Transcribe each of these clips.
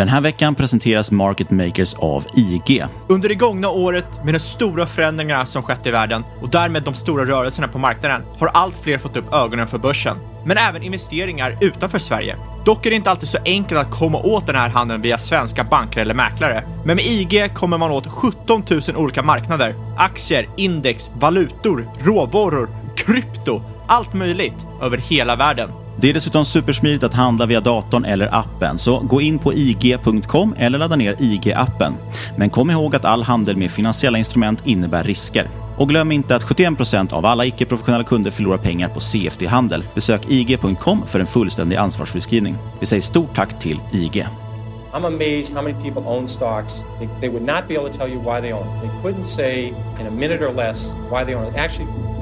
Den här veckan presenteras Market Makers av IG. Under det gångna året med de stora förändringarna som skett i världen och därmed de stora rörelserna på marknaden har allt fler fått upp ögonen för börsen. Men även investeringar utanför Sverige. Dock är det inte alltid så enkelt att komma åt den här handeln via svenska banker eller mäklare. Men med IG kommer man åt 17 000 olika marknader. Aktier, index, valutor, råvaror, krypto, allt möjligt över hela världen. Det är dessutom supersmidigt att handla via datorn eller appen, så gå in på ig.com eller ladda ner IG-appen. Men kom ihåg att all handel med finansiella instrument innebär risker. Och glöm inte att 71% av alla icke-professionella kunder förlorar pengar på CFD-handel. Besök ig.com för en fullständig ansvarsbeskrivning. Vi säger stort tack till IG. I'm amazed how many people own stocks. They, they would not be able to tell you why they own. They couldn't say in a minute or less why they own. Actually,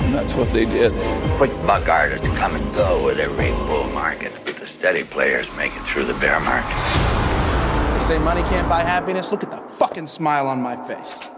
And that's what they did. Quick buck artists come and go with every bull market, but the steady players make it through the bear market. They say money can't buy happiness. Look at the fucking smile on my face.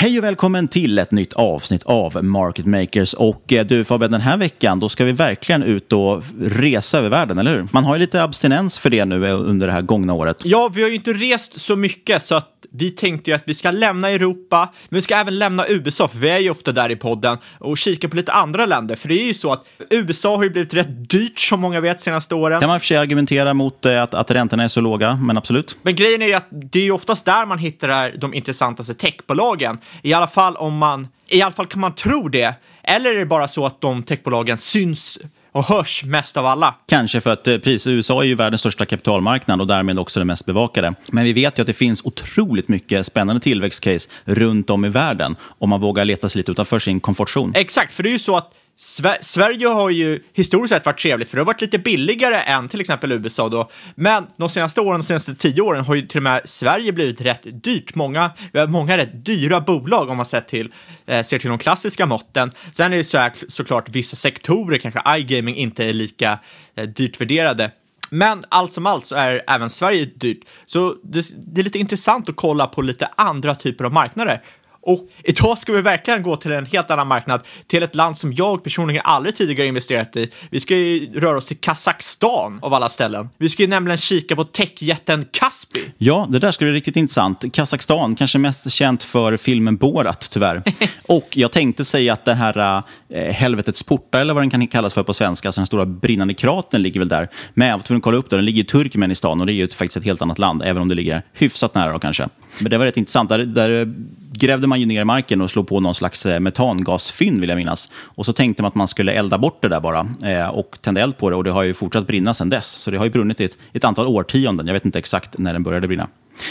Hej och välkommen till ett nytt avsnitt av Market Makers. Och eh, du Fabian, den här veckan då ska vi verkligen ut och resa över världen, eller hur? Man har ju lite abstinens för det nu eh, under det här gångna året. Ja, vi har ju inte rest så mycket så att vi tänkte ju att vi ska lämna Europa, men vi ska även lämna USA, för vi är ju ofta där i podden, och kika på lite andra länder. För det är ju så att USA har ju blivit rätt dyrt, som många vet, senaste åren. Kan man för sig argumentera mot eh, att, att räntorna är så låga, men absolut. Men grejen är ju att det är ju oftast där man hittar de intressantaste techbolagen. I alla fall om man, i alla fall kan man tro det. Eller är det bara så att de techbolagen syns och hörs mest av alla. Kanske för att eh, pris, USA är ju världens största kapitalmarknad och därmed också den mest bevakade. Men vi vet ju att det finns otroligt mycket spännande tillväxtcase runt om i världen om man vågar leta sig lite utanför sin komfortzon. Exakt, för det är ju så att Sver Sverige har ju historiskt sett varit trevligt, för det har varit lite billigare än till exempel USA då. Men de senaste åren, de senaste tio åren, har ju till och med Sverige blivit rätt dyrt. Många, vi har många rätt dyra bolag om man sett till, eh, ser till de klassiska måtten. Sen är det så här, såklart vissa sektorer, kanske iGaming, inte är lika eh, dyrt värderade. Men allt som allt så är även Sverige dyrt. Så det, det är lite intressant att kolla på lite andra typer av marknader. Och idag ska vi verkligen gå till en helt annan marknad, till ett land som jag personligen aldrig tidigare investerat i. Vi ska ju röra oss till Kazakstan av alla ställen. Vi ska ju nämligen kika på techjätten Kaspi. Ja, det där ska bli riktigt intressant. Kazakstan, kanske mest känt för filmen Borat, tyvärr. och jag tänkte säga att den här äh, helvetets porta, eller vad den kan kallas för på svenska, alltså den stora brinnande kratern ligger väl där. Men jag var tvungen att kolla upp det, den ligger i Turkmenistan och det är ju faktiskt ett helt annat land, även om det ligger hyfsat nära då kanske. Men det var rätt intressant. Där, där grävde man ju ner marken och slog på någon slags eh, metangasfynd, vill jag minnas. Och så tänkte man att man skulle elda bort det där bara eh, och tända eld på det. Och det har ju fortsatt brinna sedan dess. Så det har ju brunnit i ett, ett antal årtionden. Jag vet inte exakt när den började brinna.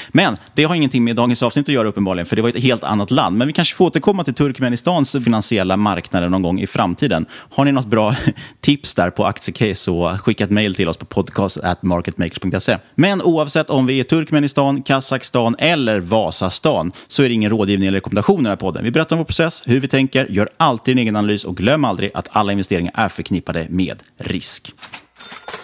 Men det har ingenting med dagens avsnitt att göra uppenbarligen, för det var ett helt annat land. Men vi kanske får återkomma till Turkmenistans finansiella marknader någon gång i framtiden. Har ni något bra tips där på aktiecase så skicka ett mejl till oss på podcast.marketmakers.se. Men oavsett om vi är Turkmenistan, Kazakstan eller Vasastan så är det ingen rådgivning eller rekommendation i den här podden. Vi berättar om vår process, hur vi tänker, gör alltid en egen analys och glöm aldrig att alla investeringar är förknippade med risk.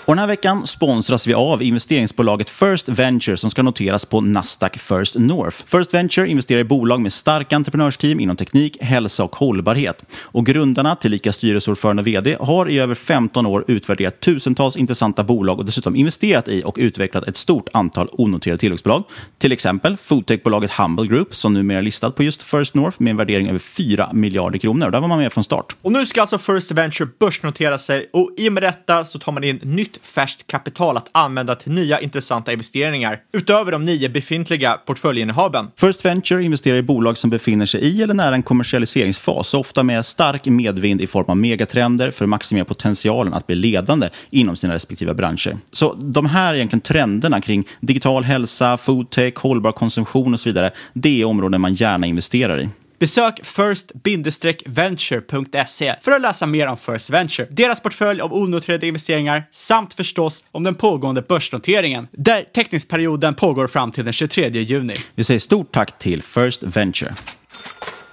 Och den här veckan sponsras vi av investeringsbolaget First Venture som ska noteras på Nasdaq First North. First Venture investerar i bolag med starka entreprenörsteam inom teknik, hälsa och hållbarhet. Och grundarna, tillika styrelseordförande och vd, har i över 15 år utvärderat tusentals intressanta bolag och dessutom investerat i och utvecklat ett stort antal onoterade tillväxtbolag. Till exempel foodtechbolaget Humble Group som numera är listat på just First North med en värdering över 4 miljarder kronor. Där var man med från start. Och nu ska alltså First Venture börsnotera sig och i och med detta så tar man in nytt färskt kapital att använda till nya intressanta investeringar utöver de nio befintliga portföljinnehaven. First Venture investerar i bolag som befinner sig i eller nära en kommersialiseringsfas, ofta med stark medvind i form av megatrender för att maximera potentialen att bli ledande inom sina respektive branscher. Så de här egentligen trenderna kring digital hälsa, foodtech, hållbar konsumtion och så vidare, det är områden man gärna investerar i. Besök first-venture.se för att läsa mer om First Venture, deras portfölj av onoterade investeringar samt förstås om den pågående börsnoteringen, där teckningsperioden pågår fram till den 23 juni. Vi säger stort tack till First Venture.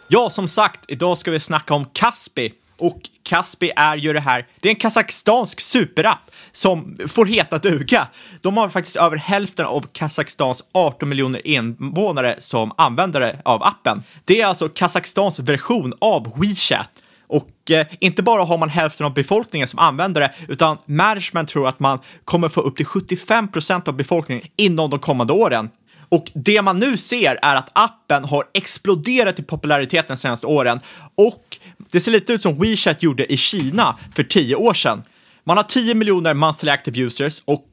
Ja, som sagt, idag ska vi snacka om Kaspi. Och Kaspi är ju det här, det är en kazakstansk superapp som får heta duga. De har faktiskt över hälften av Kazakstans 18 miljoner invånare som användare av appen. Det är alltså Kazakstans version av WeChat. Och eh, inte bara har man hälften av befolkningen som användare utan management tror att man kommer få upp till 75 procent av befolkningen inom de kommande åren. Och det man nu ser är att appen har exploderat i popularitet de senaste åren och det ser lite ut som WeChat gjorde i Kina för tio år sedan. Man har 10 miljoner monthly active users och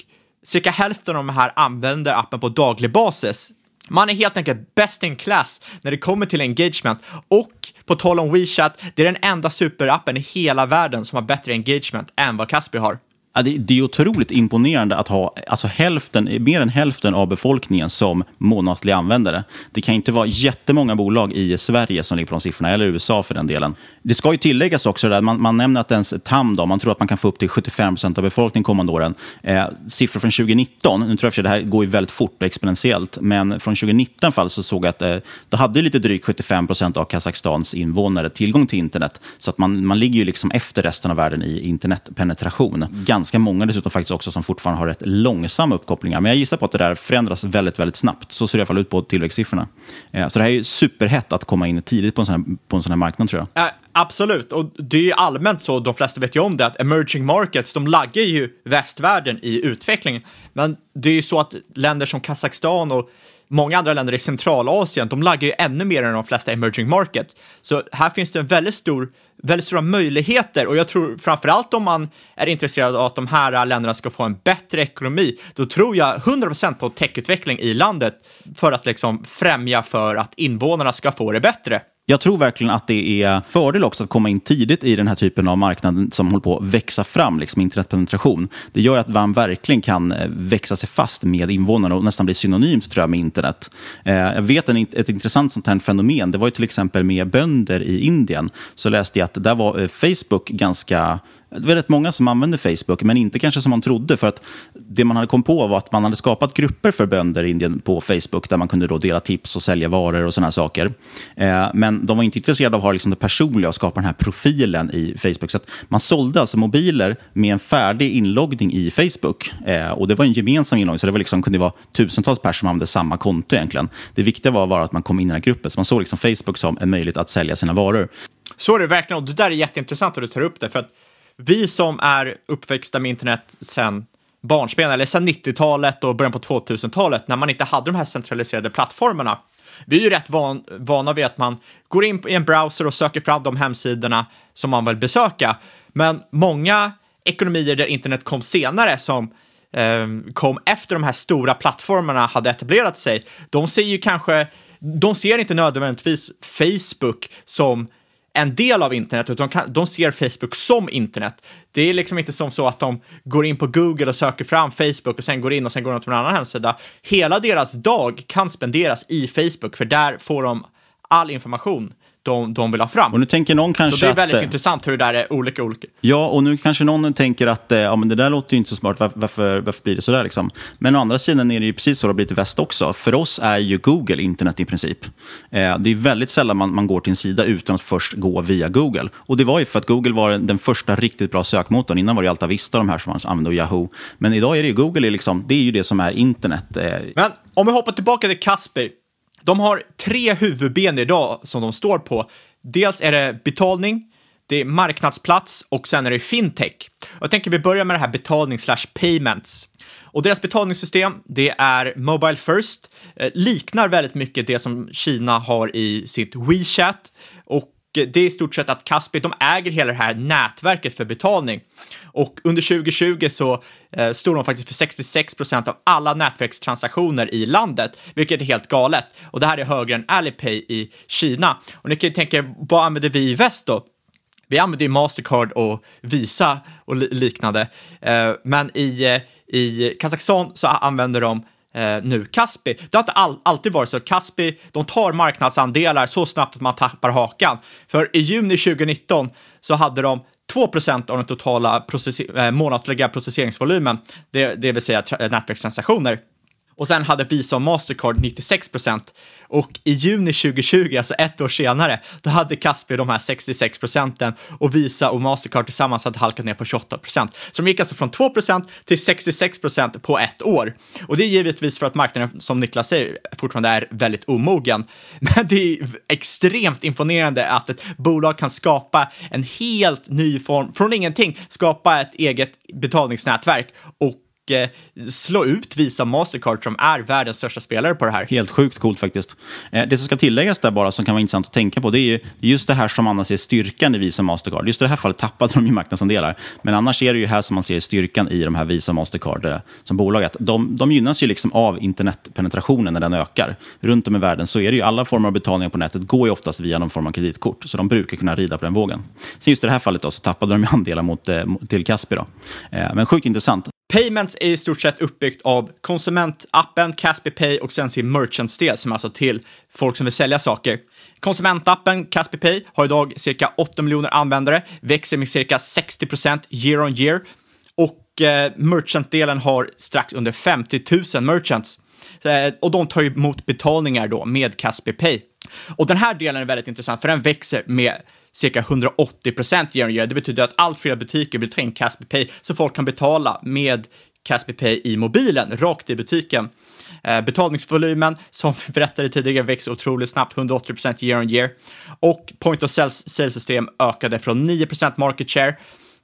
cirka hälften av de här använder appen på daglig basis. Man är helt enkelt best in class när det kommer till engagement och på tal om WeChat, det är den enda superappen i hela världen som har bättre engagement än vad Kaspi har. Ja, det, det, är otroligt imponerande att ha alltså hälften, mer än hälften av befolkningen som månatliga användare. Det kan inte vara jättemånga bolag i Sverige som ligger på de siffrorna, eller USA för den delen. Det ska ju tilläggas också, där man, man nämner att ens TAM, då, man tror att man kan få upp till 75 procent av befolkningen kommande åren. Eh, siffror från 2019, nu tror jag att det här går ju väldigt fort och exponentiellt, men från 2019 fall så såg jag att eh, då hade lite drygt 75 procent av Kazakstans invånare tillgång till internet. Så att man, man ligger ju liksom efter resten av världen i internetpenetration. Ganska många dessutom faktiskt också som fortfarande har rätt långsamma uppkopplingar. Men jag gissar på att det där förändras väldigt, väldigt snabbt. Så ser det i alla fall ut på tillväxtsiffrorna. Eh, så det här är superhett att komma in tidigt på en sån här, på en sån här marknad tror jag. Äh, absolut, och det är ju allmänt så, de flesta vet ju om det, att emerging markets, de laggar ju västvärlden i utvecklingen. Men det är ju så att länder som Kazakstan och många andra länder i Centralasien, de laggar ju ännu mer än de flesta emerging markets. Så här finns det en väldigt stor, väldigt stora möjligheter och jag tror framförallt om man är intresserad av att de här länderna ska få en bättre ekonomi, då tror jag 100% på techutveckling i landet för att liksom främja för att invånarna ska få det bättre. Jag tror verkligen att det är fördel också att komma in tidigt i den här typen av marknad som håller på att växa fram, liksom internetpenetration. Det gör att man verkligen kan eh, växa sig fast med invånarna och nästan bli synonymt tror jag, med internet. Eh, jag vet en, ett intressant sånt här fenomen. Det var ju till exempel med bönder i Indien. Så läste jag att där var eh, Facebook ganska det var rätt många som använde Facebook, men inte kanske som man trodde. För att det man hade kommit på var att man hade skapat grupper för bönder i Indien på Facebook, där man kunde då dela tips och sälja varor och sådana saker. Eh, men de var inte intresserade av att ha liksom det personliga och skapa den här profilen i Facebook. Så att man sålde alltså mobiler med en färdig inloggning i Facebook. Eh, och Det var en gemensam inloggning, så det var liksom, kunde vara tusentals personer som använde samma konto egentligen. Det viktiga var bara att man kom in i den här gruppen, så man såg liksom Facebook som en möjlighet att sälja sina varor. Så är det verkligen, och det där är jätteintressant att du tar upp det, för att vi som är uppväxta med internet sen barnsben, eller sen 90-talet och början på 2000-talet, när man inte hade de här centraliserade plattformarna, vi är ju rätt van, vana vid att man går in i en browser och söker fram de hemsidorna som man vill besöka. Men många ekonomier där internet kom senare, som eh, kom efter de här stora plattformarna hade etablerat sig, de ser ju kanske, de ser inte nödvändigtvis Facebook som en del av internet, utan de, kan, de ser Facebook som internet. Det är liksom inte som så att de går in på Google och söker fram Facebook och sen går in och sen går de till en annan hemsida. Hela deras dag kan spenderas i Facebook, för där får de all information de, de vill ha fram. Och nu tänker någon kanske så det är väldigt att, eh, intressant hur det där är olika olika. Ja, och nu kanske någon tänker att eh, ja, men det där låter ju inte så smart, varför, varför, varför blir det så där? Liksom? Men å andra sidan är det ju precis så det har blivit i väst också. För oss är ju Google internet i princip. Eh, det är väldigt sällan man, man går till en sida utan att först gå via Google. Och det var ju för att Google var den första riktigt bra sökmotorn. Innan var det Alta Vista, de här som man använde, och Yahoo. Men idag är det ju Google, är liksom, det är ju det som är internet. Eh. Men om vi hoppar tillbaka till Kaspi. De har tre huvudben idag som de står på. Dels är det betalning, det är marknadsplats och sen är det fintech. Jag tänker vi börjar med det här betalning slash payments. Och deras betalningssystem, det är Mobile First, eh, liknar väldigt mycket det som Kina har i sitt WeChat och Eh, det är i stort sett att Kaspi, de äger hela det här nätverket för betalning. Och under 2020 så eh, stod de faktiskt för 66 procent av alla nätverkstransaktioner i landet, vilket är helt galet. Och det här är högre än Alipay i Kina. Och ni kan ju tänka, vad använder vi i väst då? Vi använder ju Mastercard och Visa och liknande. Eh, men i, eh, i Kazakstan så använder de eh, nu Caspi, Det har inte all, alltid varit så. Caspi, de tar marknadsandelar så snabbt att man tappar hakan. För i juni 2019 så hade de 2% av den totala process eh, månatliga processeringsvolymen, det, det vill säga eh, nätverkstransaktioner. Och sen hade Visa och Mastercard 96 procent. Och i juni 2020, alltså ett år senare, då hade Kaspi de här 66 procenten och Visa och Mastercard tillsammans hade halkat ner på 28 procent. Så de gick alltså från 2 procent till 66 procent på ett år. Och det är givetvis för att marknaden, som Niklas säger, fortfarande är väldigt omogen. Men det är extremt imponerande att ett bolag kan skapa en helt ny form, från ingenting, skapa ett eget betalningsnätverk och eh, slå ut Visa Mastercard som är världens största spelare på det här. Helt sjukt coolt faktiskt. Eh, det som ska tilläggas där bara, som kan vara intressant att tänka på, det är ju just det här som annars är styrkan i Visa Mastercard. Just i det här fallet tappade de ju marknadsandelar. Men annars är det ju här som man ser styrkan i de här Visa Mastercard eh, som bolag. Att de, de gynnas ju liksom av internetpenetrationen när den ökar. Runt om i världen så är det ju alla former av betalningar på nätet går ju oftast via någon form av kreditkort. Så de brukar kunna rida på den vågen. Sen just i det här fallet då, så tappade de andelar eh, mot, till Kaspi. Då. Eh, men sjukt intressant. Payments är i stort sett uppbyggt av konsumentappen Caspi Pay och sen sin merchant-del som är alltså till folk som vill sälja saker. Konsumentappen Caspi Pay har idag cirka 8 miljoner användare, växer med cirka 60 procent year on year och eh, merchant-delen har strax under 50 000 merchants. Eh, och de tar emot betalningar då med Caspi Pay. Och den här delen är väldigt intressant för den växer med cirka 180 procent year on year. Det betyder att allt fler butiker vill ta in Caspi Pay så folk kan betala med Caspi Pay i mobilen, rakt i butiken. Eh, betalningsvolymen, som vi berättade tidigare, växer otroligt snabbt, 180 procent year on year. Och point of sales-system ökade från 9 procent market share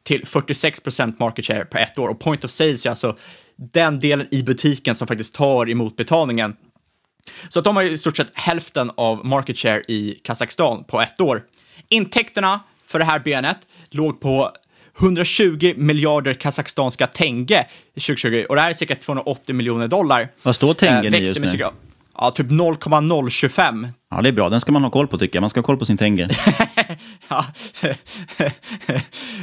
till 46 procent market share på ett år. Och point of sales är alltså den delen i butiken som faktiskt tar emot betalningen. Så att de har i stort sett hälften av market share i Kazakstan på ett år. Intäkterna för det här benet låg på 120 miljarder kazakstanska tenge 2020 och det här är cirka 280 miljoner dollar. Vad står tengen eh, i just nu? Cirka, ja, typ 0,025. Ja, det är bra. Den ska man ha koll på tycker jag. Man ska ha koll på sin tenge. ja.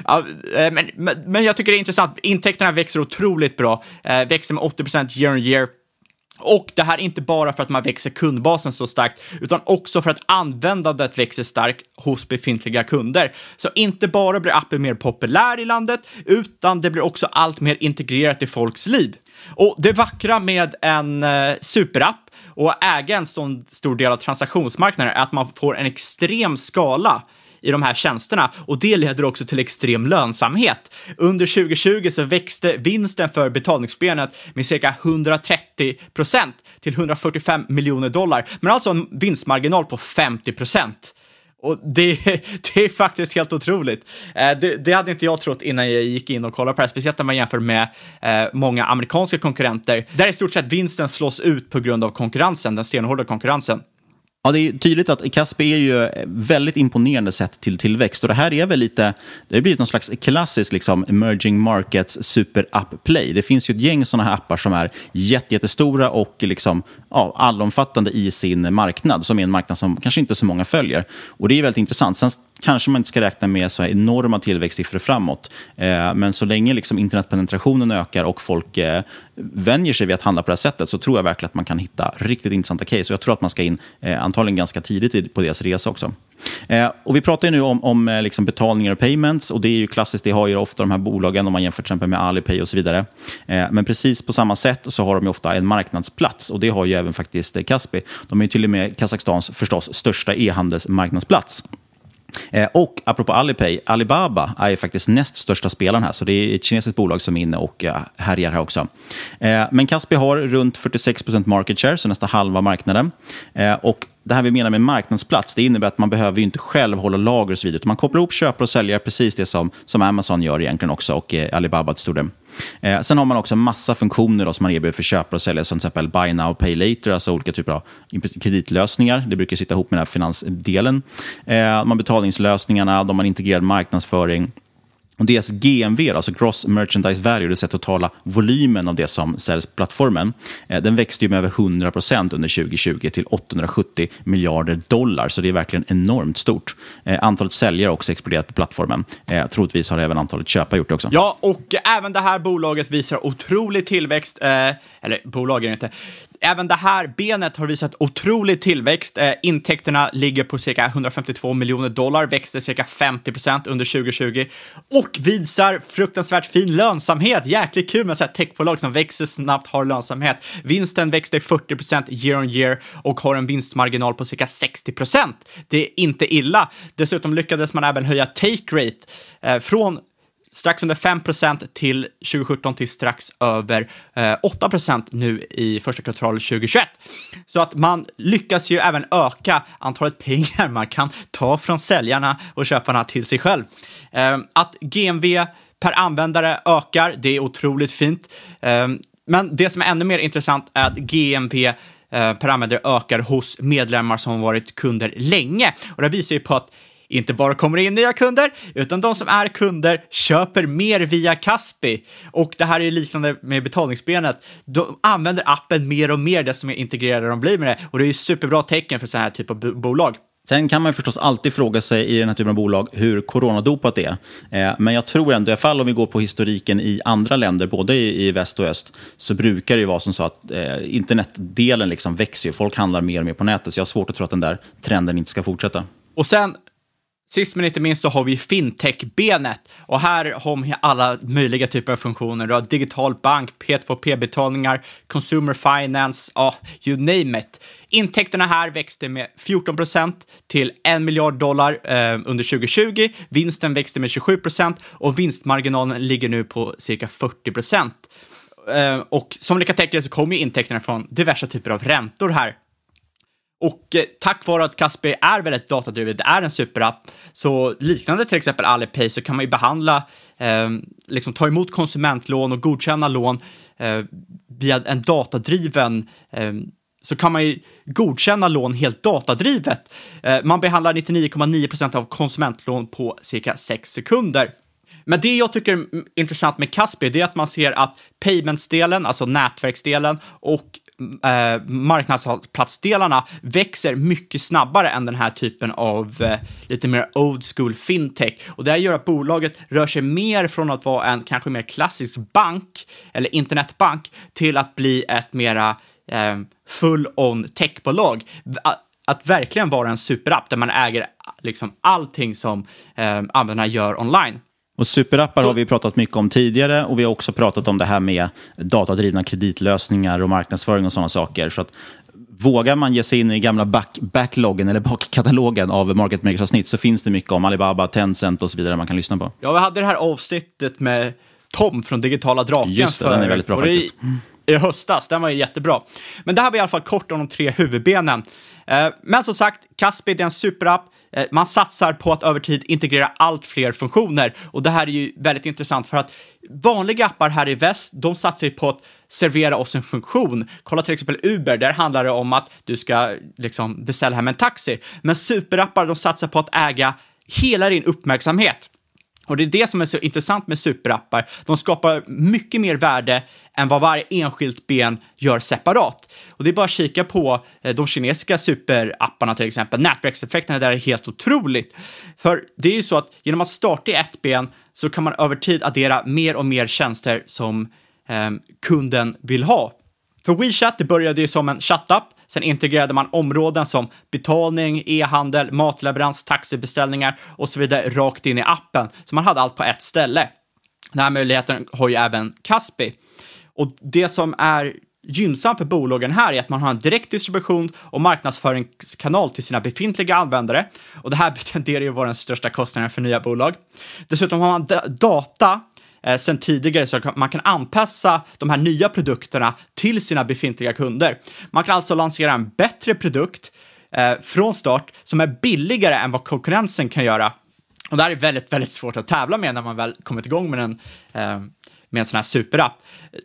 ja men, men, men, jag tycker det är intressant. Intäkterna växer otroligt bra. Eh, växer med 80 year on year. Och det här är inte bara för att man växer kundbasen så starkt, utan också för att användandet växer starkt hos befintliga kunder. Så inte bara blir appen mer populär i landet, utan det blir också allt mer integrerat i folks liv. Och det vackra med en eh, superapp och äga en stor del av transaktionsmarknaden är att man får en extrem skala i de här tjänsterna och det leder också till extrem lönsamhet. Under 2020 så växte vinsten för betalningsbenet med cirka 130 procent till 145 miljoner dollar, men alltså en vinstmarginal på 50 procent. Och det, det är faktiskt helt otroligt. Eh, det, det, hade inte jag trott innan jag gick in och kollade på det här, speciellt när man jämför med eh, många amerikanska konkurrenter, där i stort sett vinsten slås ut på grund av konkurrensen, den stenhårda konkurrensen. Ja, det är tydligt att Kaspi är ju väldigt imponerande sett till tillväxt. Och det här är väl lite, det har blivit någon slags klassisk liksom, emerging markets super-app-play. Det finns ju ett gäng sådana här appar som är jättestora och liksom, ja, allomfattande i sin marknad, som är en marknad som kanske inte så många följer. Och det är väldigt intressant. Sen kanske man inte ska räkna med så här enorma tillväxtsiffror framåt. Eh, men så länge liksom internetpenetrationen ökar och folk eh, vänjer sig vid att handla på det här sättet så tror jag verkligen att man kan hitta riktigt intressanta case. Och jag tror att man ska in eh, antagligen ganska tidigt på deras resa också. Eh, och vi pratar nu om, om eh, liksom betalningar och payments och det är ju klassiskt, det har ju ofta de här bolagen om man jämför till exempel med Alipay och så vidare. Eh, men precis på samma sätt så har de ofta en marknadsplats och det har ju även faktiskt eh, Kaspi. De är ju till och med Kazakstans förstås största e-handelsmarknadsplats. Eh, och apropå Alipay, Alibaba är faktiskt näst största spelaren här, så det är ett kinesiskt bolag som är inne och eh, härjar här också. Eh, men Kaspi har runt 46% market share, så nästan halva marknaden. Eh, och det här vi menar med marknadsplats, det innebär att man behöver inte själv hålla lager och så vidare. Man kopplar ihop köpare och säljare, precis det som, som Amazon gör egentligen också och eh, Alibaba till stor del. Eh, sen har man också massa funktioner då, som man erbjuder för köpare och säljare, som till exempel buy now, pay later, alltså olika typer av kreditlösningar. Det brukar sitta ihop med den här finansdelen. Eh, man har betalningslösningarna, de har integrerad marknadsföring. Och deras GMV, alltså Gross Merchandise Value, det vill säga totala volymen av det som säljs på plattformen, eh, den växte ju med över 100 procent under 2020 till 870 miljarder dollar. Så det är verkligen enormt stort. Eh, antalet säljare har också exploderat på plattformen. Eh, troligtvis har även antalet köpare gjort det också. Ja, och även det här bolaget visar otrolig tillväxt. Eh, eller bolag är det inte. Även det här benet har visat otrolig tillväxt. Eh, intäkterna ligger på cirka 152 miljoner dollar, växte cirka 50 procent under 2020 och visar fruktansvärt fin lönsamhet. Jäkligt kul med så här techbolag som växer snabbt, har lönsamhet. Vinsten växte 40 procent year on year och har en vinstmarginal på cirka 60 procent. Det är inte illa. Dessutom lyckades man även höja take rate eh, från strax under 5% till 2017 till strax över eh, 8% nu i första kvartalet 2021. Så att man lyckas ju även öka antalet pengar man kan ta från säljarna och köparna till sig själv. Eh, att GMV per användare ökar, det är otroligt fint. Eh, men det som är ännu mer intressant är att GMV eh, per användare ökar hos medlemmar som varit kunder länge. Och det visar ju på att inte bara kommer in nya kunder, utan de som är kunder köper mer via Kaspi. Och det här är liknande med betalningsbenet. De använder appen mer och mer desto mer integrerade de blir med det. Och det är ju superbra tecken för sådana här typ av bolag. Sen kan man förstås alltid fråga sig i den här typen av bolag hur coronadopat det är. Eh, men jag tror ändå, i alla fall om vi går på historiken i andra länder, både i, väst och öst, så brukar det ju vara som så att eh, internetdelen liksom växer. Folk handlar mer och mer på nätet, så jag har svårt att tro att den där trenden inte ska fortsätta. Och sen Sist men inte minst så har vi fintech-benet och här har vi alla möjliga typer av funktioner. Du har digital bank, P2P-betalningar, consumer finance, ja, you name it. Intäkterna här växte med 14 procent till 1 miljard dollar eh, under 2020. Vinsten växte med 27 procent och vinstmarginalen ligger nu på cirka 40 procent. Eh, och som ni kan tänka er så kommer intäkterna från diverse typer av räntor här. Och eh, tack vare att Kaspi är väldigt datadrivet, det är en superapp, så liknande till exempel Alipay så kan man ju behandla, eh, liksom ta emot konsumentlån och godkänna lån eh, via en datadriven eh, så kan man ju godkänna lån helt datadrivet. Eh, man behandlar 99,9 procent av konsumentlån på cirka 6 sekunder. Men det jag tycker är intressant med Kaspi, det är att man ser att paymentsdelen, alltså nätverksdelen och eh, marknadsplatsdelarna växer mycket snabbare än den här typen av eh, lite mer old school fintech. Och det här gör att bolaget rör sig mer från att vara en kanske mer klassisk bank eller internetbank till att bli ett mera eh, full-on techbolag. Att, att verkligen vara en superapp där man äger liksom allting som eh, användarna gör online. Och superappar har vi pratat mycket om tidigare och vi har också pratat om det här med datadrivna kreditlösningar och marknadsföring och sådana saker. Så att vågar man ge sig in i gamla back, backloggen eller bakkatalogen av Market Makers-avsnitt så finns det mycket om Alibaba, Tencent och så vidare man kan lyssna på. Ja, vi hade det här avsnittet med Tom från Digitala Draken. Just det, den är väldigt bra faktiskt. I höstas, den var ju jättebra. Men det här var i alla fall kort om de tre huvudbenen. Eh, men som sagt, Caspi är en superapp. Eh, man satsar på att över tid integrera allt fler funktioner och det här är ju väldigt intressant för att vanliga appar här i väst, de satsar ju på att servera oss en funktion. Kolla till exempel Uber, där handlar det om att du ska liksom beställa hem en taxi. Men superappar, de satsar på att äga hela din uppmärksamhet. Och det är det som är så intressant med superappar. De skapar mycket mer värde än vad varje enskilt ben gör separat. Och det är bara att kika på eh, de kinesiska superapparna till exempel. Nätverkseffekterna där är helt otroligt. För det är ju så att genom att starta i ett ben så kan man över tid addera mer och mer tjänster som eh, kunden vill ha. För WeChat, det började ju som en chattapp. Sen integrerade man områden som betalning, e-handel, matleverans, taxibeställningar och så vidare rakt in i appen. Så man hade allt på ett ställe. Den här möjligheten har ju även Kaspi. Och det som är gynnsamt för bolagen här är att man har en direkt distribution och marknadsföringskanal till sina befintliga användare. Och det här tenderar ju att vara den största kostnaden för nya bolag. Dessutom har man data eh, sen tidigare så man kan anpassa de här nya produkterna till sina befintliga kunder. Man kan alltså lansera en bättre produkt eh, från start som är billigare än vad konkurrensen kan göra. Och det här är väldigt, väldigt svårt att tävla med när man väl kommit igång med en, eh, med en sån här superapp.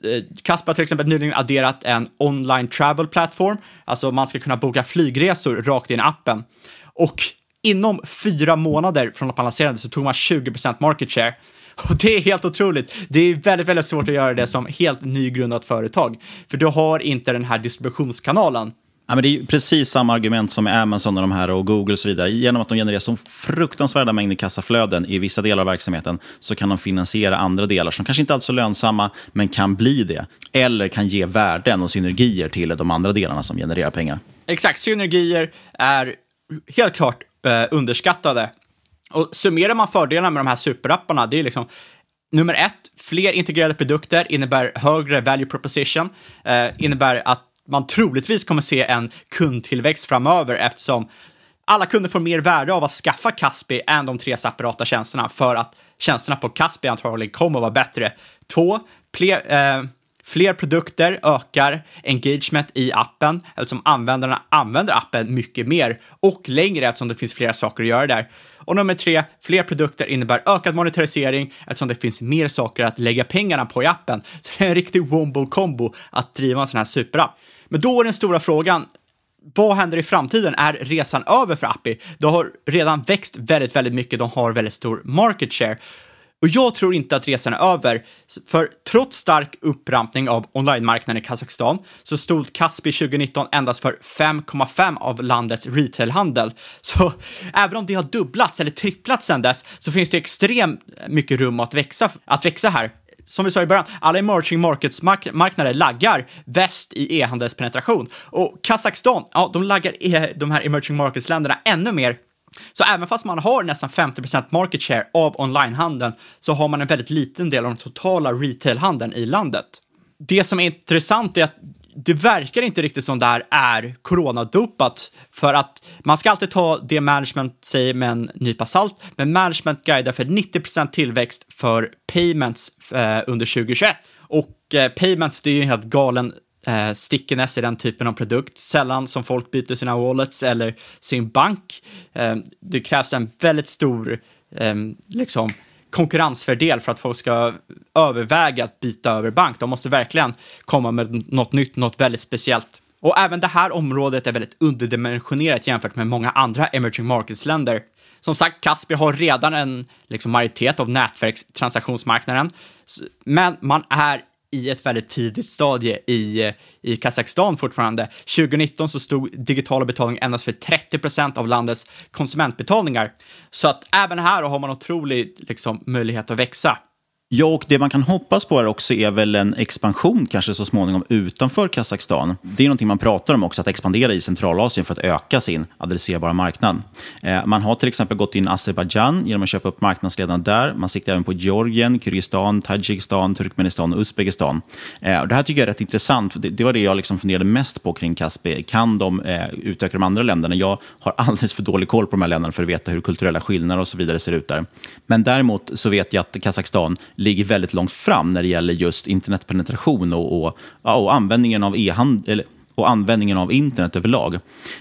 Eh, har till exempel nyligen adderat en online travel platform, alltså man ska kunna boka flygresor rakt in i appen. Och inom fyra månader från att man lanserade så tog man 20% market share. Och det är helt otroligt. Det är väldigt, väldigt svårt att göra det som helt nygrundat företag, för du har inte den här distributionskanalen. Ja, men det är precis samma argument som med Amazon och de här och Google och så vidare. Genom att de genererar så fruktansvärda mängder kassaflöden i vissa delar av verksamheten så kan de finansiera andra delar som kanske inte alls är lönsamma, men kan bli det. Eller kan ge värden och synergier till de andra delarna som genererar pengar. Exakt, synergier är helt klart eh, underskattade. Och summerar man fördelarna med de här superapparna, det är liksom nummer ett, fler integrerade produkter innebär högre value proposition, eh, innebär att man troligtvis kommer se en kundtillväxt framöver eftersom alla kunder får mer värde av att skaffa Caspi än de tre separata tjänsterna för att tjänsterna på Caspi antagligen kommer att vara bättre. Två, fler, eh, fler produkter ökar engagement i appen eftersom användarna använder appen mycket mer och längre eftersom det finns flera saker att göra där. Och nummer tre, fler produkter innebär ökad monetarisering eftersom det finns mer saker att lägga pengarna på i appen. Så det är en riktig wombo-combo att driva en sån här superapp. Men då är den stora frågan, vad händer i framtiden? Är resan över för Appi? De har redan växt väldigt, väldigt mycket. De har väldigt stor market share. Och jag tror inte att resan är över, för trots stark upprampning av online-marknaden i Kazakstan så stod Kaspi 2019 endast för 5,5 av landets retailhandel. Så även om det har dubblats eller tripplats sedan dess så finns det extremt mycket rum att växa, att växa här. Som vi sa i början, alla emerging markets-marknader laggar väst i e-handelspenetration. Och Kazakstan, ja, de laggar e de här emerging markets-länderna ännu mer så även fast man har nästan 50% market share av onlinehandeln så har man en väldigt liten del av den totala retailhandeln i landet. Det som är intressant är att det verkar inte riktigt som det här är coronadopat för att man ska alltid ta det management säger med en nypa salt, men management guidar för 90% tillväxt för payments eh, under 2021 och eh, payments det är ju en helt galen eh, stickiness i den typen av produkt. Sällan som folk byter sina wallets eller sin bank. Eh, det krävs en väldigt stor eh, liksom, konkurrensfördel för att folk ska överväga att byta över bank. De måste verkligen komma med något nytt, något väldigt speciellt. Och även det här området är väldigt underdimensionerat jämfört med många andra emerging markets-länder. Som sagt, Kaspi har redan en liksom, majoritet av nätverkstransaktionsmarknaden, men man är i ett väldigt tidigt stadie i, i Kazakstan fortfarande. 2019 så stod digitala betalningar endast för 30 procent av landets konsumentbetalningar. Så att även här har man otrolig liksom, möjlighet att växa. Ja, och det man kan hoppas på är också är väl en expansion kanske så småningom utanför Kazakstan. Det är någonting man pratar om också, att expandera i Centralasien för att öka sin adresserbara marknad. Eh, man har till exempel gått in i Azerbajdzjan genom att köpa upp marknadsledarna där. Man siktar även på Georgien, Kyrgyzstan, Tadzjikistan, Turkmenistan och Uzbekistan. Eh, och det här tycker jag är rätt intressant. Det, var det jag liksom funderade mest på kring Kaspi. Kan de eh, utöka de andra länderna? Jag har alldeles för dålig koll på de här länderna för att veta hur kulturella skillnader och så vidare ser ut där. Men däremot så vet jag att Kazakstan ligger väldigt långt fram när det gäller just internetpenetration och, och, och användningen av e-handel och användningen av internet överlag.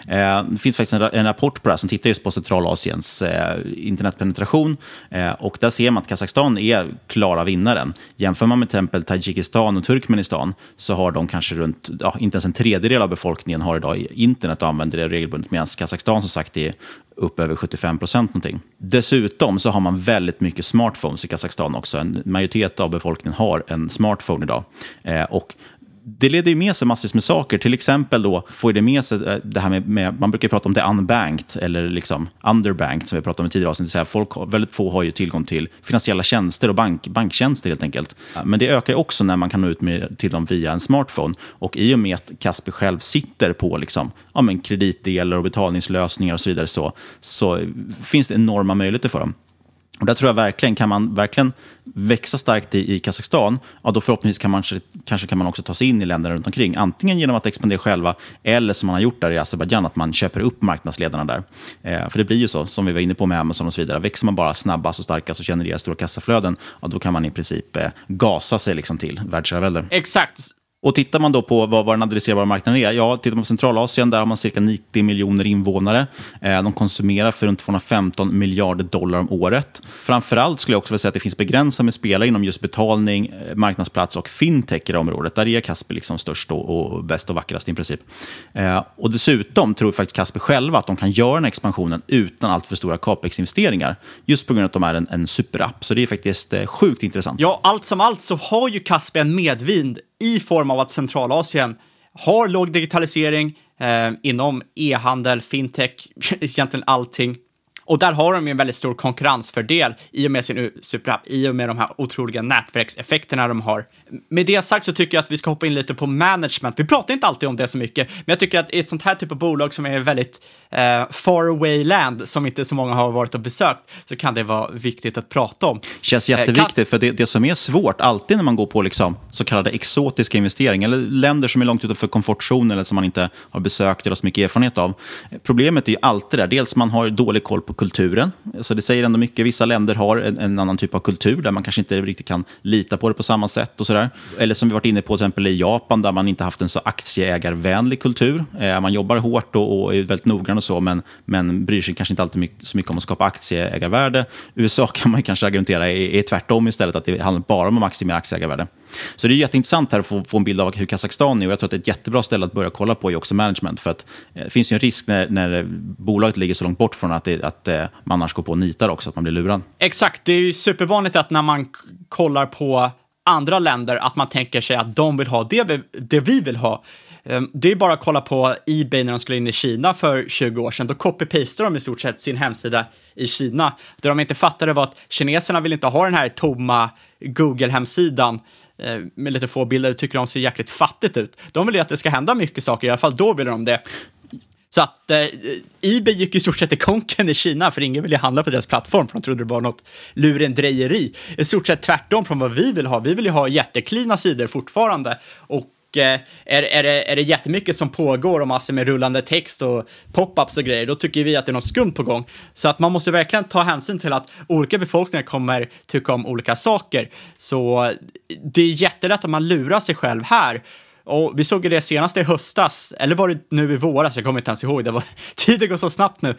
Eh, det finns faktiskt en, rapport på det här som tittar just på Centralasiens eh, internetpenetration. Eh, och där ser man att Kazakstan är klara vinnaren. Jämför man med till exempel Tadzjikistan och Turkmenistan så har de kanske runt, ja, inte ens en tredjedel av befolkningen har idag internet och använder det regelbundet. Medan Kazakstan som sagt är upp över 75 procent någonting. Dessutom så har man väldigt mycket smartphones i Kazakstan också. En majoritet av befolkningen har en smartphone idag. Eh, och det leder ju med sig massvis med saker. Till exempel då får det med sig eh, det här med, med man brukar prata om det unbanked eller liksom underbanked som vi pratade om i tidigare avsnitt. Så här, folk, väldigt få har ju tillgång till finansiella tjänster och bank, banktjänster helt enkelt. Men det ökar också när man kan nå ut med, till dem via en smartphone. Och i och med att Kasper själv sitter på liksom, ja, men kreditdelar och betalningslösningar och så vidare så, så finns det enorma möjligheter för dem. Och där tror jag verkligen, kan man verkligen växa starkt i, i Kazakstan, ja, då förhoppningsvis kan man, kanske kan man också ta sig in i länderna runt omkring. Antingen genom att expandera själva, eller som man har gjort där i Azerbajdzjan, att man köper upp marknadsledarna där. Eh, för det blir ju så, som vi var inne på med Amazon och så vidare. Växer man bara snabbast och starkast och genererar stora kassaflöden, ja, då kan man i princip eh, gasa sig liksom till världsherravälde. Exakt. Och tittar man då på vad, vad den adresserbara marknaden är, ja, tittar man på Centralasien, där har man cirka 90 miljoner invånare. Eh, de konsumerar för runt 215 miljarder dollar om året. Framförallt skulle jag också vilja säga att det finns begränsat med spelare inom just betalning, eh, marknadsplats och fintech i det området. Där är Kasper liksom störst och, och bäst och vackrast i princip. Eh, och dessutom tror faktiskt Kasper själva att de kan göra den här expansionen utan alltför stora capex-investeringar. Just på grund av att de är en, en superapp. Så det är faktiskt eh, sjukt intressant. Ja, allt som allt så har ju Kasper en medvind i form av att Centralasien har låg digitalisering eh, inom e-handel, fintech, egentligen allting. Och där har de ju en väldigt stor konkurrensfördel i och med sin superapp, i och med de här otroliga nätverkseffekterna de har. Med det sagt så tycker jag att vi ska hoppa in lite på management. Vi pratar inte alltid om det så mycket, men jag tycker att i ett sånt här typ av bolag som är väldigt eh, far away land, som inte så många har varit och besökt, så kan det vara viktigt att prata om. Känns jätteviktigt, eh, för det, det som är svårt, alltid när man går på liksom, så kallade exotiska investeringar, eller länder som är långt utanför komfortzonen, eller som man inte har besökt eller har så mycket erfarenhet av. Problemet är ju alltid där, dels man har dålig koll på kulturen. Så det säger ändå mycket. Vissa länder har en, en, annan typ av kultur där man kanske inte riktigt kan lita på det på samma sätt. och så sådär. Eller som vi varit inne på till exempel i Japan där man inte haft en så aktieägarvänlig kultur. Eh, man jobbar hårt och, och, är väldigt noggrann och så, men, men bryr sig kanske inte alltid mycket, så mycket om att skapa aktieägarvärde. USA kan man kanske argumentera är, är tvärtom istället, att det handlar bara om att maximera aktieägarvärde. Så det är jätteintressant här att få, få en bild av hur Kazakstan är och jag tror att det är ett jättebra ställe att börja kolla på är också management. För att, eh, det finns ju en risk när, när bolaget ligger så långt bort från att, det, att eh, man annars går på och nitar också, att man blir lurad. Exakt, det är ju supervanligt att när man kollar på andra länder att man tänker sig att de vill ha det vi, det vi vill ha. Ehm, det är bara att kolla på Ebay när de skulle in i Kina för 20 år sedan. Då copy-pastade de i stort sett sin hemsida i Kina. Det de inte fattade var att kineserna vill inte ha den här tomma Google-hemsidan ehm, med lite få bilder tycker de ser jäkligt fattigt ut. De vill ju att det ska hända mycket saker, i alla fall då vill de det. Så att eh, Ebay gick i stort sett i konken i Kina, för ingen ville handla på deras plattform, för de trodde det var något lurendrejeri. I stort sett tvärtom från vad vi vill ha. Vi vill ju ha jätteklina sidor fortfarande. Och Eh, är, är, det, är det jättemycket som pågår och massor med rullande text och pop-ups och grejer, då tycker vi att det är något skumt på gång. Så att man måste verkligen ta hänsyn till att olika befolkningar kommer tycka om olika saker. Så eh, det är jättelätt att man lurar sig själv här. Och vi såg ju det senast i höstas, eller var det nu i våras, jag kommer inte ens ihåg, det var, tiden går så snabbt nu.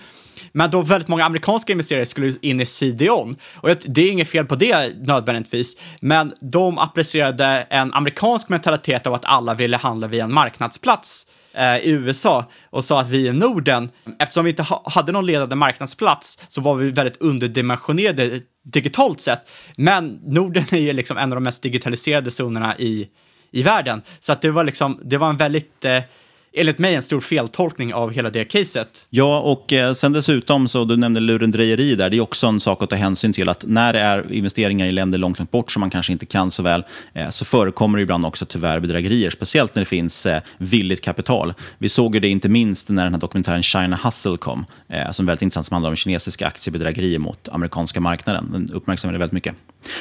Men då väldigt många amerikanska investerare skulle in i CDON. Och det är inget fel på det nödvändigtvis, men de applicerade en amerikansk mentalitet av att alla ville handla via en marknadsplats eh, i USA och sa att vi i Norden, eftersom vi inte hade någon ledande marknadsplats, så var vi väldigt underdimensionerade digitalt sett. Men Norden är ju liksom en av de mest digitaliserade zonerna i i världen. Så att det var liksom, det var en väldigt, eh, enligt mig en stor feltolkning av hela det caset. Ja, och eh, sen dessutom, så du nämnde lurendrejeri där, det är också en sak att ta hänsyn till att när det är investeringar i länder långt, långt bort som man kanske inte kan så väl, eh, så förekommer det ibland också tyvärr bedrägerier, speciellt när det finns eh, villigt kapital. Vi såg ju det inte minst när den här dokumentären China Hustle kom, eh, som är väldigt intressant, som handlar om kinesiska aktiebedrägerier mot amerikanska marknaden. Den uppmärksammade väldigt mycket.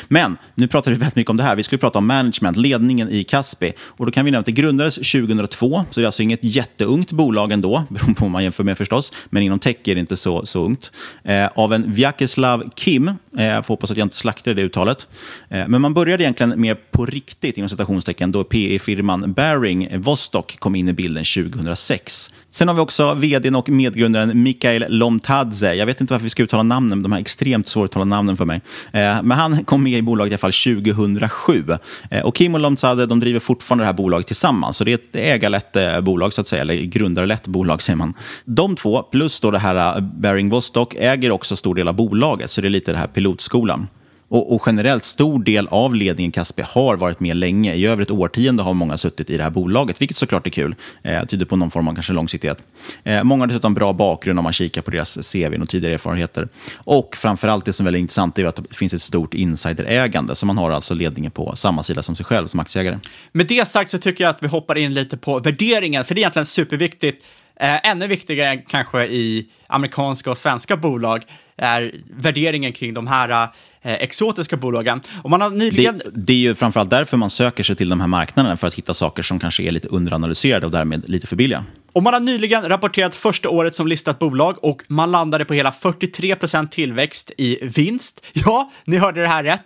Men nu pratar vi väldigt mycket om det här. Vi skulle prata om management, ledningen i Kaspi. Och då kan vi nämna att det grundades 2002, så det är alltså inget jätteungt bolag ändå, beroende på vad man jämför med förstås, men inom tech är det inte så, så ungt. Eh, av en Vyacheslav Kim, eh, får hoppas att jag inte slaktar det uttalet. Eh, men man började egentligen mer på riktigt, inom citationstecken, då PE-firman Baring Vostok kom in i bilden 2006. Sen har vi också vdn och medgrundaren Mikael Lomtadze. Jag vet inte varför vi ska uttala namnen, de här extremt svåruttalade namnen för mig. Eh, men han kom med i bolaget i alla fall 2007. Eh, och Kim och Lomtadze de driver fortfarande det här bolaget tillsammans. Så det är ett ägarlätt bolag, så att säga, eller grundarlätt bolag säger man. De två, plus då det här eh, Baring Vostok, äger också stor del av bolaget. Så det är lite det här pilotskolan. Och, och, generellt, stor del av ledningen Kaspi har varit med länge. I över ett årtionde har många suttit i det här bolaget, vilket såklart är kul. Eh, tyder på någon form av kanske långsiktighet. Eh, många har dessutom bra bakgrund om man kikar på deras CV och tidigare erfarenheter. Och framförallt det som är väldigt intressant är att det finns ett stort insiderägande, så man har alltså ledningen på samma sida som sig själv som aktieägare. Med det sagt så tycker jag att vi hoppar in lite på värderingen, för det är egentligen superviktigt. Eh, ännu viktigare kanske i amerikanska och svenska bolag är värderingen kring de här eh, exotiska bolagen. Och man har nyligen... det, det är ju framförallt därför man söker sig till de här marknaderna, för att hitta saker som kanske är lite underanalyserade och därmed lite för billiga. Och man har nyligen rapporterat första året som listat bolag och man landade på hela 43% tillväxt i vinst. Ja, ni hörde det här rätt.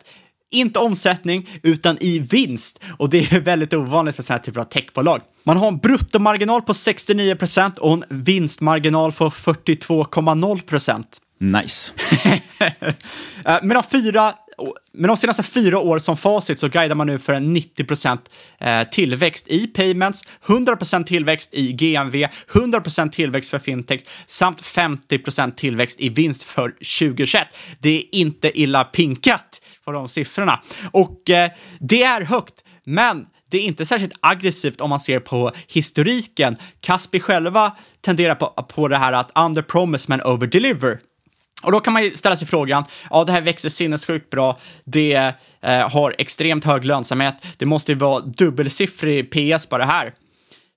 Inte omsättning, utan i vinst. Och det är väldigt ovanligt för sådana här typer av techbolag. Man har en bruttomarginal på 69% och en vinstmarginal på 42,0% Nice. Eh, med, de fyra, med de senaste fyra år som facit så guidar man nu för en 90 eh, tillväxt i payments, 100% tillväxt i GMV, 100% tillväxt för fintech samt 50% tillväxt i vinst för 2021. Det är inte illa pinkat på de siffrorna. Och eh, det är högt, men det är inte särskilt aggressivt om man ser på historiken. Kaspi själva tenderar på, på det här att under promise men over deliver. Och då kan man ju ställa sig frågan, ja det här växer sinnessjukt bra, det eh, har extremt hög lönsamhet, det måste ju vara dubbelsiffrig PS på det här.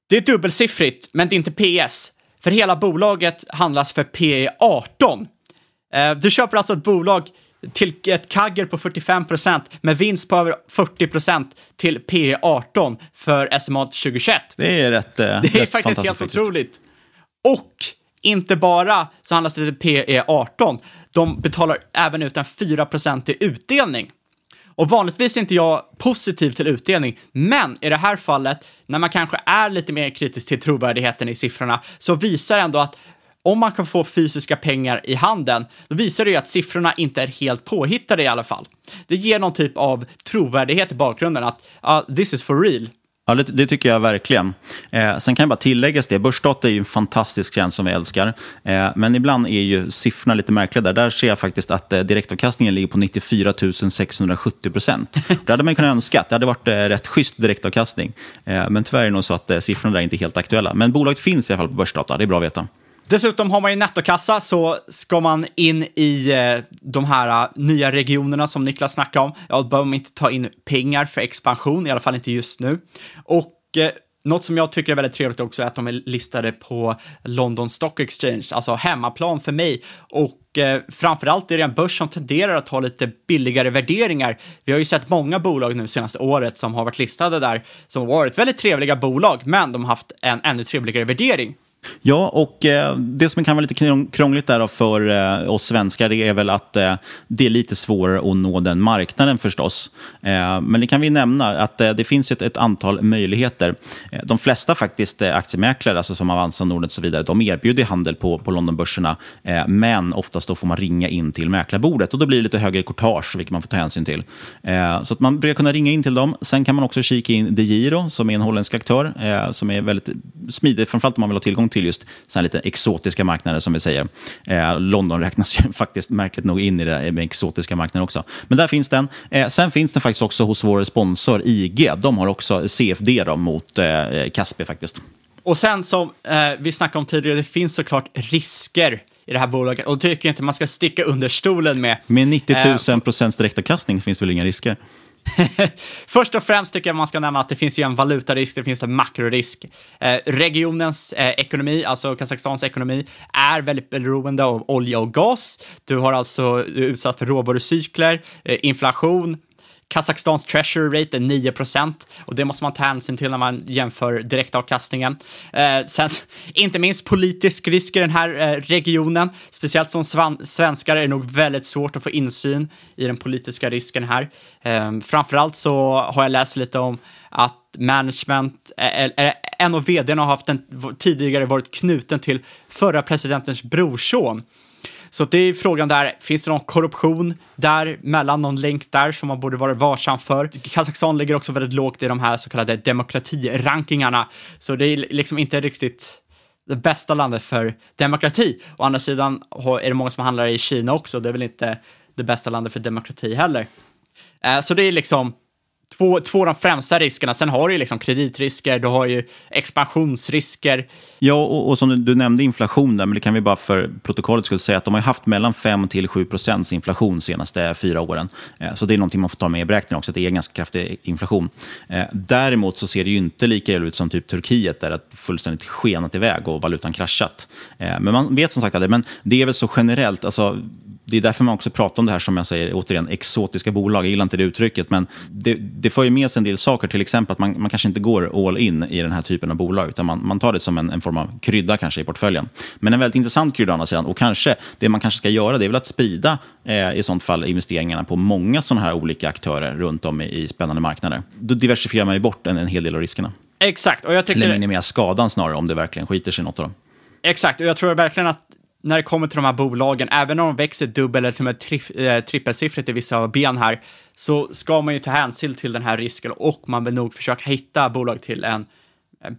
Det är dubbelsiffrigt, men det är inte PS. För hela bolaget handlas för PE 18. Eh, du köper alltså ett bolag till ett kagger på 45% med vinst på över 40% till P 18 för estimat 2021. Det är rätt Det är rätt faktiskt helt otroligt. Och inte bara så handlas det till PE 18, de betalar även ut en 4% i utdelning. Och vanligtvis är inte jag positiv till utdelning, men i det här fallet, när man kanske är lite mer kritisk till trovärdigheten i siffrorna, så visar ändå att om man kan få fysiska pengar i handen, då visar det ju att siffrorna inte är helt påhittade i alla fall. Det ger någon typ av trovärdighet i bakgrunden att uh, this is for real. Ja, det, det, tycker jag verkligen. Eh, sen kan jag bara tilläggas det, börsdata är ju en fantastisk tjänst som vi älskar. Eh, men ibland är ju siffrorna lite märkliga där. Där ser jag faktiskt att eh, direktavkastningen ligger på 94 670 procent. Det hade man kunnat önska. Det hade varit eh, rätt schysst direktavkastning. Eh, men tyvärr är det nog så att eh, siffrorna där är inte är helt aktuella. Men bolaget finns i alla fall på börsdata. Det är bra att veta. Dessutom har man ju nettokassa så ska man in i eh, de här eh, nya regionerna som Niklas snackade om. Ja, då behöver man inte ta in pengar för expansion, i alla fall inte just nu. Och eh, något som jag tycker är väldigt trevligt också är att de är listade på London Stock Exchange, alltså hemmaplan för mig. Och eh, framförallt är det en börs som tenderar att ha lite billigare värderingar. Vi har ju sett många bolag nu senaste året som har varit listade där, som har varit väldigt trevliga bolag, men de har haft en ännu trevligare värdering. Ja, och eh, det som kan vara lite krångligt där för eh, oss svenskar är väl att eh, det är lite svårare att nå den marknaden förstås. Eh, men det kan vi nämna att eh, det finns ett, ett antal möjligheter. Eh, de flesta faktiskt aktiemäklare, alltså som Avanza, Nordnet och så vidare, de erbjuder handel på, på Londonbörserna. men oftast då får man ringa in till mäklarbordet och då blir det lite högre courtage, vilket man får ta hänsyn till. så att man brukar kunna ringa in till dem. Sen kan man också kika in DeGiro, som är en holländsk aktör, som är väldigt smidig, framförallt om man vill ha tillgång till just så lite exotiska marknader som vi säger. Eh, London räknas ju faktiskt märkligt nog in i det med exotiska marknader också. Men där finns den. Eh, sen finns den faktiskt också hos vår sponsor IG. De har också CFD då, mot eh, Kaspi faktiskt. Och sen som eh, vi snackade om tidigare, det finns såklart risker i det här bolaget och tycker inte man ska sticka under stolen med. Med 90 000 procents direktavkastning finns det väl inga risker? Först och främst tycker jag man ska nämna att det finns ju en valutarisk, det finns en makrorisk. Eh, regionens eh, ekonomi, alltså Kazakstans ekonomi, är väldigt beroende av olja och gas. Du har alltså du är utsatt för råvarucykler, eh, inflation, Kazakstans treasury rate är 9% och det måste man ta hänsyn till när man jämför direktavkastningen. Eh, sen, inte minst politisk risk i den här eh, regionen, speciellt som svenskar är det nog väldigt svårt att få insyn i den politiska risken här. Eh, framförallt så har jag läst lite om att management, eller en av vdn har haft en, tidigare varit knuten till förra presidentens brorson. Så det är frågan där, finns det någon korruption där mellan någon länk där som man borde vara varsam för? Kazakstan ligger också väldigt lågt i de här så kallade demokratirankingarna, så det är liksom inte riktigt det bästa landet för demokrati. Å andra sidan är det många som handlar i Kina också, det är väl inte det bästa landet för demokrati heller. Eh, så det är liksom två, två av de främsta riskerna. Sen har du ju liksom kreditrisker, du har ju expansionsrisker. Ja, och, och som du, du, nämnde inflation där, men det kan vi bara för protokollet skulle säga att de har haft mellan 5 till 7 procents inflation de senaste fyra åren. Eh, så det är någonting man får ta med i beräkningen också, att det är ganska kraftig inflation. Eh, däremot så ser det ju inte lika illa ut som typ Turkiet där det fullständigt skenat iväg och valutan kraschat. Eh, men man vet som sagt aldrig, men det är väl så generellt, alltså det är därför man också pratar om det här som jag säger, återigen, exotiska bolag. Jag gillar inte det uttrycket, men det, det får ju med sig en del saker. Till exempel att man, man kanske inte går all in i den här typen av bolag, utan man, man tar det som en, en form av krydda kanske i portföljen. Men en väldigt intressant krydda å andra sidan. Och kanske, det man kanske ska göra, det är väl att sprida eh, i sånt fall investeringarna på många sådana här olika aktörer runt om i, i spännande marknader. Då diversifierar man ju bort en, en hel del av riskerna. Exakt. Och jag tycker... Eller minimera skadan snarare, om det verkligen skiter sig i något av dem. Exakt, och jag tror verkligen att när det kommer till de här bolagen, även om de växer dubbel eller till och med tri äh, eh, trippelsiffrigt i vissa ben här, så ska man ju ta hänsyn till den här risken och man vill nog försöka hitta bolag till en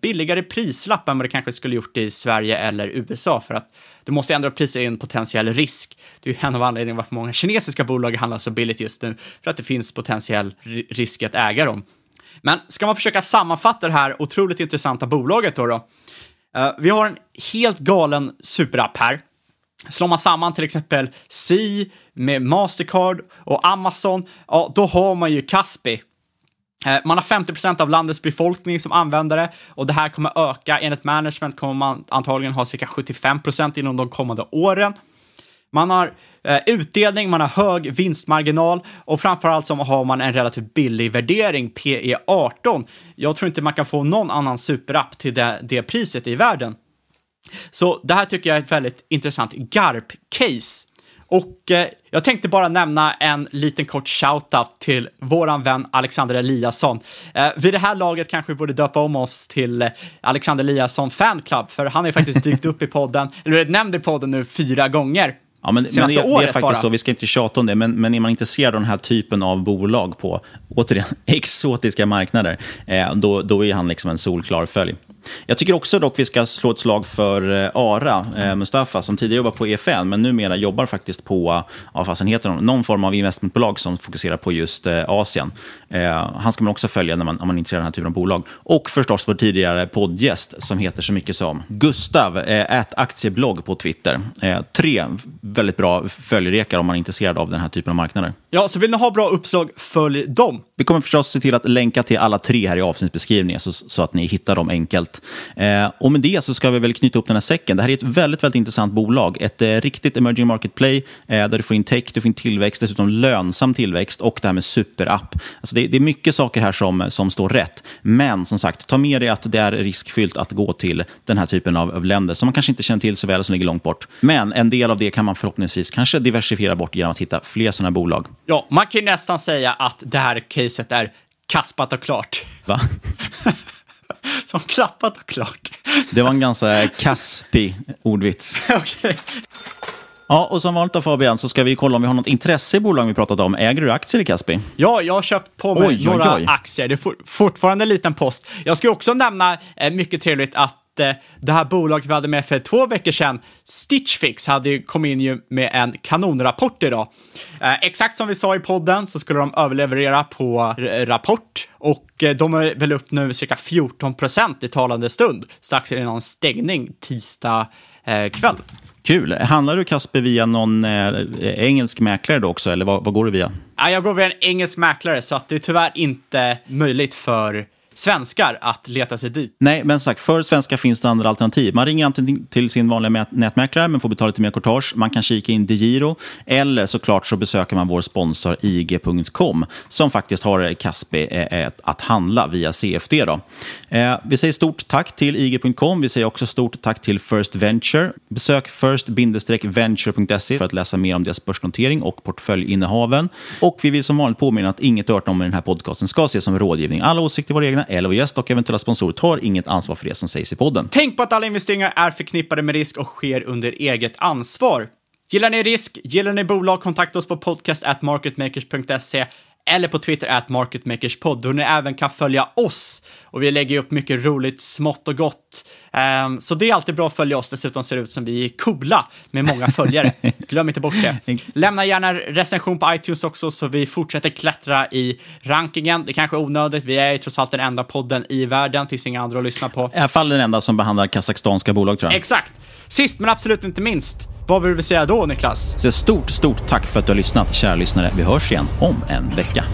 billigare prislapp än vad det kanske skulle gjort i Sverige eller USA för att du måste ändå prisa in potentiell risk. Det är ju en av anledningarna varför många kinesiska bolag handlar så billigt just nu, för att det finns potentiell risk att äga dem. Men ska man försöka sammanfatta det här otroligt intressanta bolaget då, då uh, vi har en helt galen superapp här Slår man samman till exempel Si med Mastercard och Amazon, ja, då har man ju Kaspi. Eh, man har 50% av landets befolkning som användare och det här kommer öka. Enligt management kommer man antagligen ha cirka 75% inom de kommande åren. Man har eh, utdelning, man har hög vinstmarginal och framförallt så har man en relativt billig värdering, PE 18. Jag tror inte man kan få någon annan superapp till det, det priset i världen. Så det här tycker jag är ett väldigt intressant GARP-case. Och eh, jag tänkte bara nämna en liten kort shoutout till våran vän Alexander Eliasson. Eh, vid det här laget kanske vi borde döpa om oss till eh, Alexander Eliasson Fanclub, för han har ju faktiskt dykt upp i podden, eller nämnd i podden nu fyra gånger. Ja, men, men det, det, är faktiskt bara. så, vi ska inte tjata om det, men, men är man intresserad av den här typen av bolag på, återigen, exotiska marknader, eh, då, då är han liksom en solklar följ. Jag tycker också dock vi ska slå ett slag för eh, Ara, eh, Mustafa, som tidigare jobbade på EFN, men numera jobbar faktiskt på, ja, fast heter någon form av investmentbolag som fokuserar på just eh, Asien. Eh, han ska man också följa när man, om man är intresserad av den här typen av bolag. Och förstås vår tidigare poddgäst som heter så mycket som Gustav, eh, aktieblogg på Twitter. Eh, tre väldigt bra följerekar om man är intresserad av den här typen av marknader. Ja, så vill ni ha bra uppslag, följ dem. Vi kommer förstås se till att länka till alla tre här i avsnittsbeskrivningen så, så att ni hittar dem enkelt. Eh, och med det så ska vi väl knyta upp den här säcken. Det här är ett väldigt, väldigt intressant bolag. Ett eh, riktigt emerging market play eh, där du får in tech, du får in tillväxt, dessutom lönsam tillväxt och det här med superapp. Alltså det, det, är mycket saker här som, som står rätt. Men som sagt, ta med dig att det är riskfyllt att gå till den här typen av, av länder som man kanske inte känner till så väl som ligger långt bort. Men en del av det kan man förhoppningsvis kanske diversifiera bort genom att hitta fler sådana bolag. Ja, man kan ju nästan säga att det här caset är kaspat och klart. Va? Som klappat och klart. Det var en ganska kaspig ordvits. okay. Ja, och som vanligt då Fabian så ska vi kolla om vi har något intresse i bolagen vi pratat om. Äger du aktier i Kaspi? Ja, jag har köpt på mig oj, några oj, oj. aktier. Det är for, fortfarande en liten post. Jag ska också nämna, eh, mycket trevligt, att att eh, det här bolaget vi hade med för två veckor sedan, Stitch Fix, hade ju kommit in ju med en kanonrapport idag. Eh, exakt som vi sa i podden så skulle de överleverera på rapport och eh, de är väl upp nu cirka 14 procent i talande stund strax innan stängning tisdag eh, kväll. Kul. Handlar du Kasper via någon eh, engelsk mäklare då också, eller vad, vad går du via? Ja, jag går via en engelsk mäklare så att det är tyvärr inte möjligt för svenskar att leta sig dit. Nej, men som sagt, för svenskar finns det andra alternativ. Man ringer antingen till sin vanliga nätmäklare, men får betala lite mer courtage. Man kan kika in DeGiro, eller såklart så besöker man vår sponsor IG.com, som faktiskt har Kaspi eh, att handla via CFD. Då. Eh, vi säger stort tack till IG.com. Vi säger också stort tack till First Venture. Besök first-venture.se för att läsa mer om deras börsnotering och portföljinnehaven. Och vi vill som vanligt påminna att inget hört om i den här podcasten ska ses som rådgivning. Alla åsikter är våra egna, eller vår gäst och eventuella sponsorer tar inget ansvar för det som sägs i podden. Tänk på att alla investeringar är förknippade med risk och sker under eget ansvar. Gillar ni risk? Gillar ni bolag? Kontakta oss på podcast at marketmakers.se eller på Twitter at marketmakerspod, då ni även kan följa oss. Och vi lägger upp mycket roligt, smått och gott. Ehm, så det är alltid bra att följa oss. Dessutom ser det ut som vi är coola med många följare. Glöm inte bort det. Lämna gärna recension på iTunes också så vi fortsätter klättra i rankingen. Det kanske är onödigt. Vi är ju trots allt den enda podden i världen. Finns inga andra att lyssna på. I alla fall den enda som behandlar kazakstanska bolag tror jag. Exakt! Sist men absolut inte minst, vad vill vi säga då Niklas? Så stort, stort tack för att du har lyssnat, kära lyssnare. Vi hörs igen om en vecka.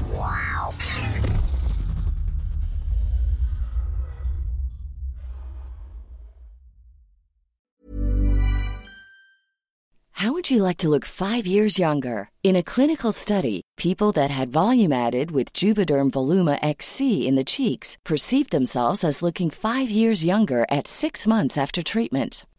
How would you like to look five years younger? In a clinical study, people that had volume added with Juvederm Voluma XC in the cheeks perceived themselves as looking five years younger at six months after treatment.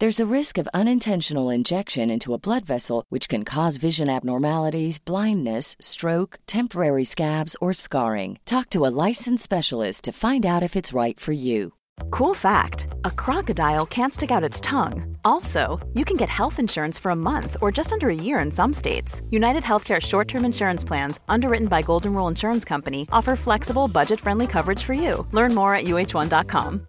There's a risk of unintentional injection into a blood vessel, which can cause vision abnormalities, blindness, stroke, temporary scabs, or scarring. Talk to a licensed specialist to find out if it's right for you. Cool fact a crocodile can't stick out its tongue. Also, you can get health insurance for a month or just under a year in some states. United Healthcare short term insurance plans, underwritten by Golden Rule Insurance Company, offer flexible, budget friendly coverage for you. Learn more at uh1.com.